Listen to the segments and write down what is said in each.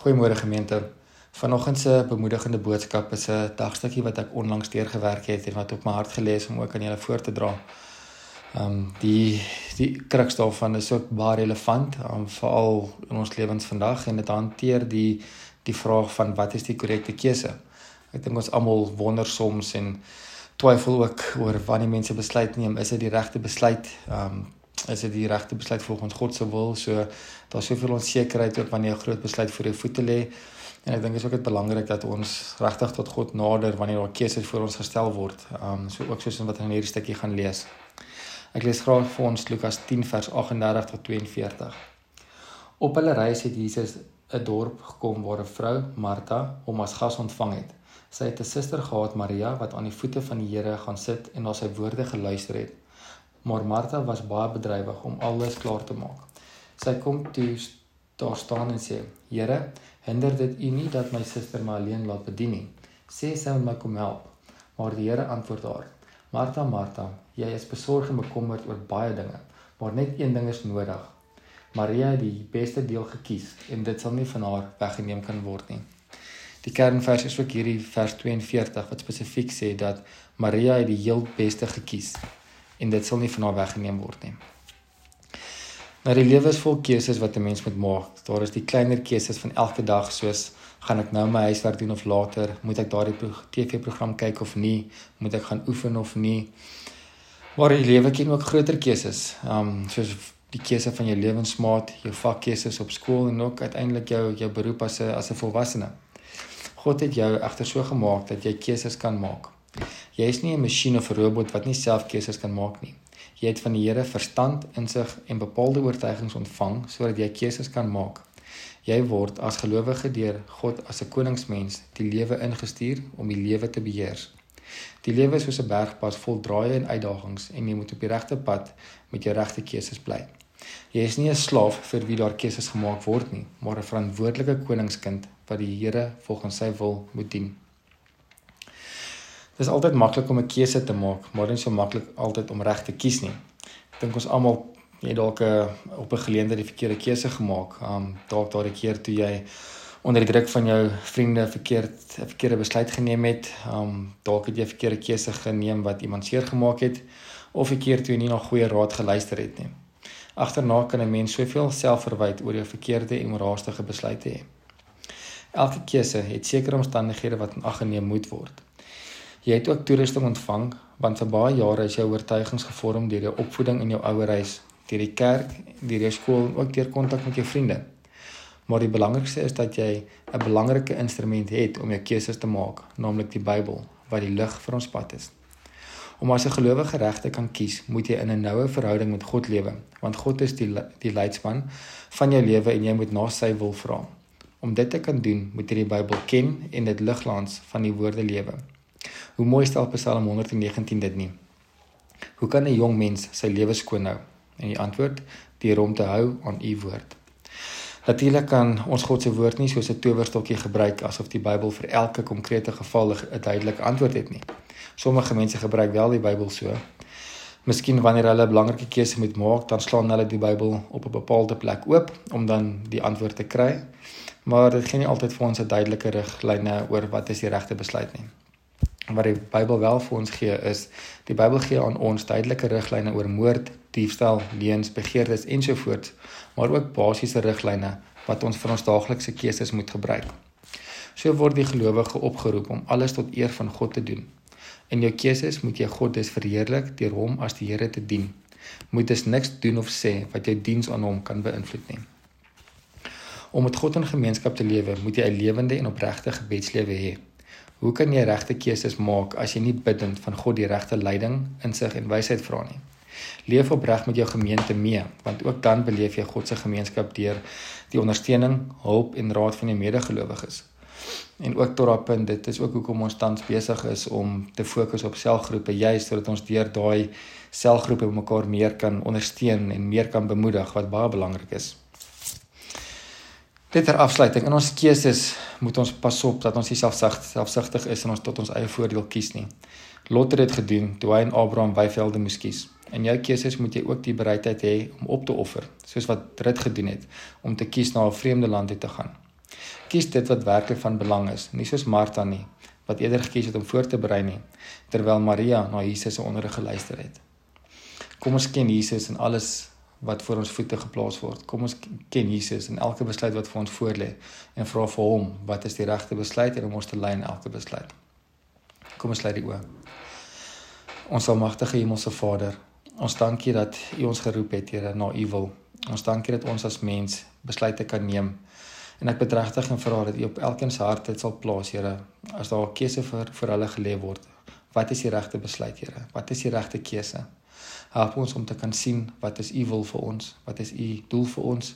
Goeiemôre gemeente. Vanoggend se bemoedigende boodskap is 'n dagstukkie wat ek onlangs deurgewerk het en wat op my hart gelees om ook aan julle voor te dra. Ehm um, die die kruks daarvan is ook baie relevant, um, veral in ons lewens vandag en dit hanteer die die vraag van wat is die korrekte keuse? Ek dink ons almal wonder soms en twyfel ook oor wanneer mense besluit neem, is dit die regte besluit? Ehm um, is dit die regte besluit volgens God se wil. So daar's soveel onsekerheid ook wanneer jy 'n groot besluit voor jou voete lê. En ek dink dit is ook belangrik dat ons regtig tot God nader wanneer daar keuses voor ons gestel word. Um so ook soos wat in hierdie stukkie gaan lees. Ek lees graag vir ons Lukas 10 vers 38 tot 42. Op hulle reis het Jesus 'n dorp gekom waar 'n vrou, Martha, hom as gas ontvang het. Sy het 'n suster gehad, Maria, wat aan die voete van die Here gaan sit en na sy woorde geluister het. Maar Martha was baie bedrywig om alles klaar te maak. Sy kom toe daar staan en sê: "Here, hinder dit U nie dat my suster my alleen laat bedien nie. Sê sy moet my kom help." Maar die Here antwoord haar: "Martha, Martha, jy is besorg en bekommerd oor baie dinge, maar net een ding is nodig. Maria het die beste deel gekies en dit sal nie van haar weggeneem kan word nie." Die kernvers is ook hierdie vers 42 wat spesifiek sê dat Maria het die heel beste gekies en dit sal nie van haar weggeneem word nie. Maar die lewe is vol keuses wat 'n mens moet maak. Daar is die kleiner keuses van elke dag soos gaan ek nou my huiswerk doen of later, moet ek daardie TV-program kyk of nie, moet ek gaan oefen of nie. Maar die lewe ken ook groter keuses. Um soos die keuse van jou lewensmaat, jou vakkeuses op skool en ook uiteindelik jou jou beroep as 'n as 'n volwassene. God het jou egter so gemaak dat jy keuses kan maak. Jy is nie 'n masjien of 'n robot wat nie self keuses kan maak nie. Jy het van die Here verstand, insig en bepaalde oortuigings ontvang sodat jy keuses kan maak. Jy word as gelowige deur God as 'n koningsmens die lewe ingestuur om die lewe te beheer. Die lewe is soos 'n bergpad vol draaie en uitdagings en jy moet op die regte pad met jou regte keuses bly. Jy is nie 'n slaaf vir wie daar keuses gemaak word nie, maar 'n verantwoordelike koningskind wat die Here volgens sy wil moet dien. Dit is altyd maklik om 'n keuse te maak, maar dit is so maklik altyd om reg te kies nie. Ek dink ons almal het dalk 'n op 'n geleentheid die verkeerde keuse gemaak. Um dalk daardie keer toe jy onder die druk van jou vriende verkeerd 'n verkeerde besluit geneem het. Um dalk het jy 'n verkeerde keuse geneem wat iemand seer gemaak het of 'n keer toe jy nie na goeie raad geluister het nie. Agterna kan 'n mens soveel selfverwyd oor jou verkeerde en onraastige besluite hê. Elke keuse het sekere omstandighede wat in ag geneem moet word. Jy het ook toerusting ontvang want vir baie jare is jou oortuigings gevorm deur jou opvoeding in jou ouerhuis, deur die kerk, deur jou skool en ook deur kontak met jou vriende. Maar die belangrikste is dat jy 'n belangrike instrument het om jou keuses te maak, naamlik die Bybel, wat die lig vir ons pad is. Om as 'n gelowige reg te kan kies, moet jy in 'n noue verhouding met God lewe, want God is die die leidsman van jou lewe en jy moet na sy wil vra. Om dit te kan doen, moet jy die Bybel ken en dit liglans van die woorde lewe. Hoe mooi stel Psalm 119 dit nie. Hoe kan 'n jong mens sy lewe skoon hou? En die antwoord: deur om te hou aan u woord. Natuurlik kan ons God se woord nie soos 'n towerstokkie gebruik asof die Bybel vir elke konkrete geval 'n duidelike antwoord het nie. Sommige mense gebruik wel die Bybel so. Miskien wanneer hulle 'n belangrike keuse moet maak, dan slaan hulle die Bybel op 'n bepaalde plek oop om dan die antwoord te kry. Maar dit gee nie altyd vir ons 'n duidelike riglyne oor wat is die regte besluit nie wat die Bybel wel vir ons gee is die Bybel gee aan ons duidelike riglyne oor moord, diefstal, leuns, begeertes ensovoorts, maar ook basiese riglyne wat ons vir ons daaglikse keuses moet gebruik. So word die gelowige opgeroep om alles tot eer van God te doen. In jou keuses moet jy God dus verheerlik deur hom as die Here te dien. Moet dus niks doen of sê wat jou diens aan hom kan beïnvloed nie. Om met God in gemeenskap te lewe, moet jy 'n lewende en opregte gebedslewe hê. Hoe kan jy regte keuses maak as jy nie bidend van God die regte leiding, insig en wysheid vra nie? Leef opreg met jou gemeente mee, want ook dan beleef jy God se gemeenskap deur die ondersteuning, hulp en raad van jou medegelowiges. En ook tot daardie punt, dit is ook hoekom ons tans besig is om te fokus op selgroepe, juist sodat ons deur daai selgroepe mekaar meer kan ondersteun en meer kan bemoedig wat baie belangrik is. Dit ter afsluiting in ons keuses moet ons pas op dat ons nie selfsug selfsugtig is en ons tot ons eie voordeel kies nie. Lot het dit gedoen toe hy en Abraham weivelde moes kies. In jou keuses moet jy ook die bereidheid hê om op te offer, soos wat Rut gedoen het om te kies na 'n vreemde land toe te gaan. Kies dit wat werklik van belang is, nie soos Martha nie, wat eerder gekies het om voor te berei nie, terwyl Maria na Jesus se onderrig geluister het. Kom ons ken Jesus in alles wat voor ons voete geplaas word. Kom ons ken Jesus in elke besluit wat vir ons voorlê en vra vir hom wat is die regte besluit en om ons te lei in elke besluit. Kom ons sluit die oë. Ons almagtige hemelse Vader, ons dankie dat U ons geroep het, Here, na U wil. Ons dankie dat ons as mens besluite kan neem. En ek bedregtig en vra dat U op elkeen se hart dit sal plaas, Here, as daar 'n keuse vir vir hulle gelê word. Wat is die regte besluit, Here? Wat is die regte keuse? Help ons om te kan sien wat is U wil vir ons, wat is U doel vir ons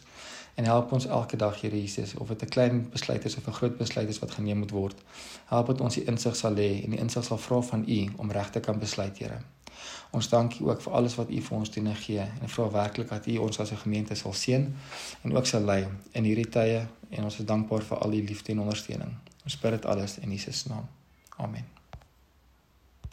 en help ons elke dag Here Jesus of dit 'n klein besluit is of 'n groot besluit is wat geneem moet word. Help dat ons die insig sal hê en die insig sal vra van U om reg te kan besluit, Here. Ons dank U ook vir alles wat U vir ons doen en gee en vra werklik dat U ons as 'n gemeente sal seën en ook sal lei in hierdie tye en ons is dankbaar vir al U liefde en ondersteuning. Ons bid dit alles in Jesus naam. Amen.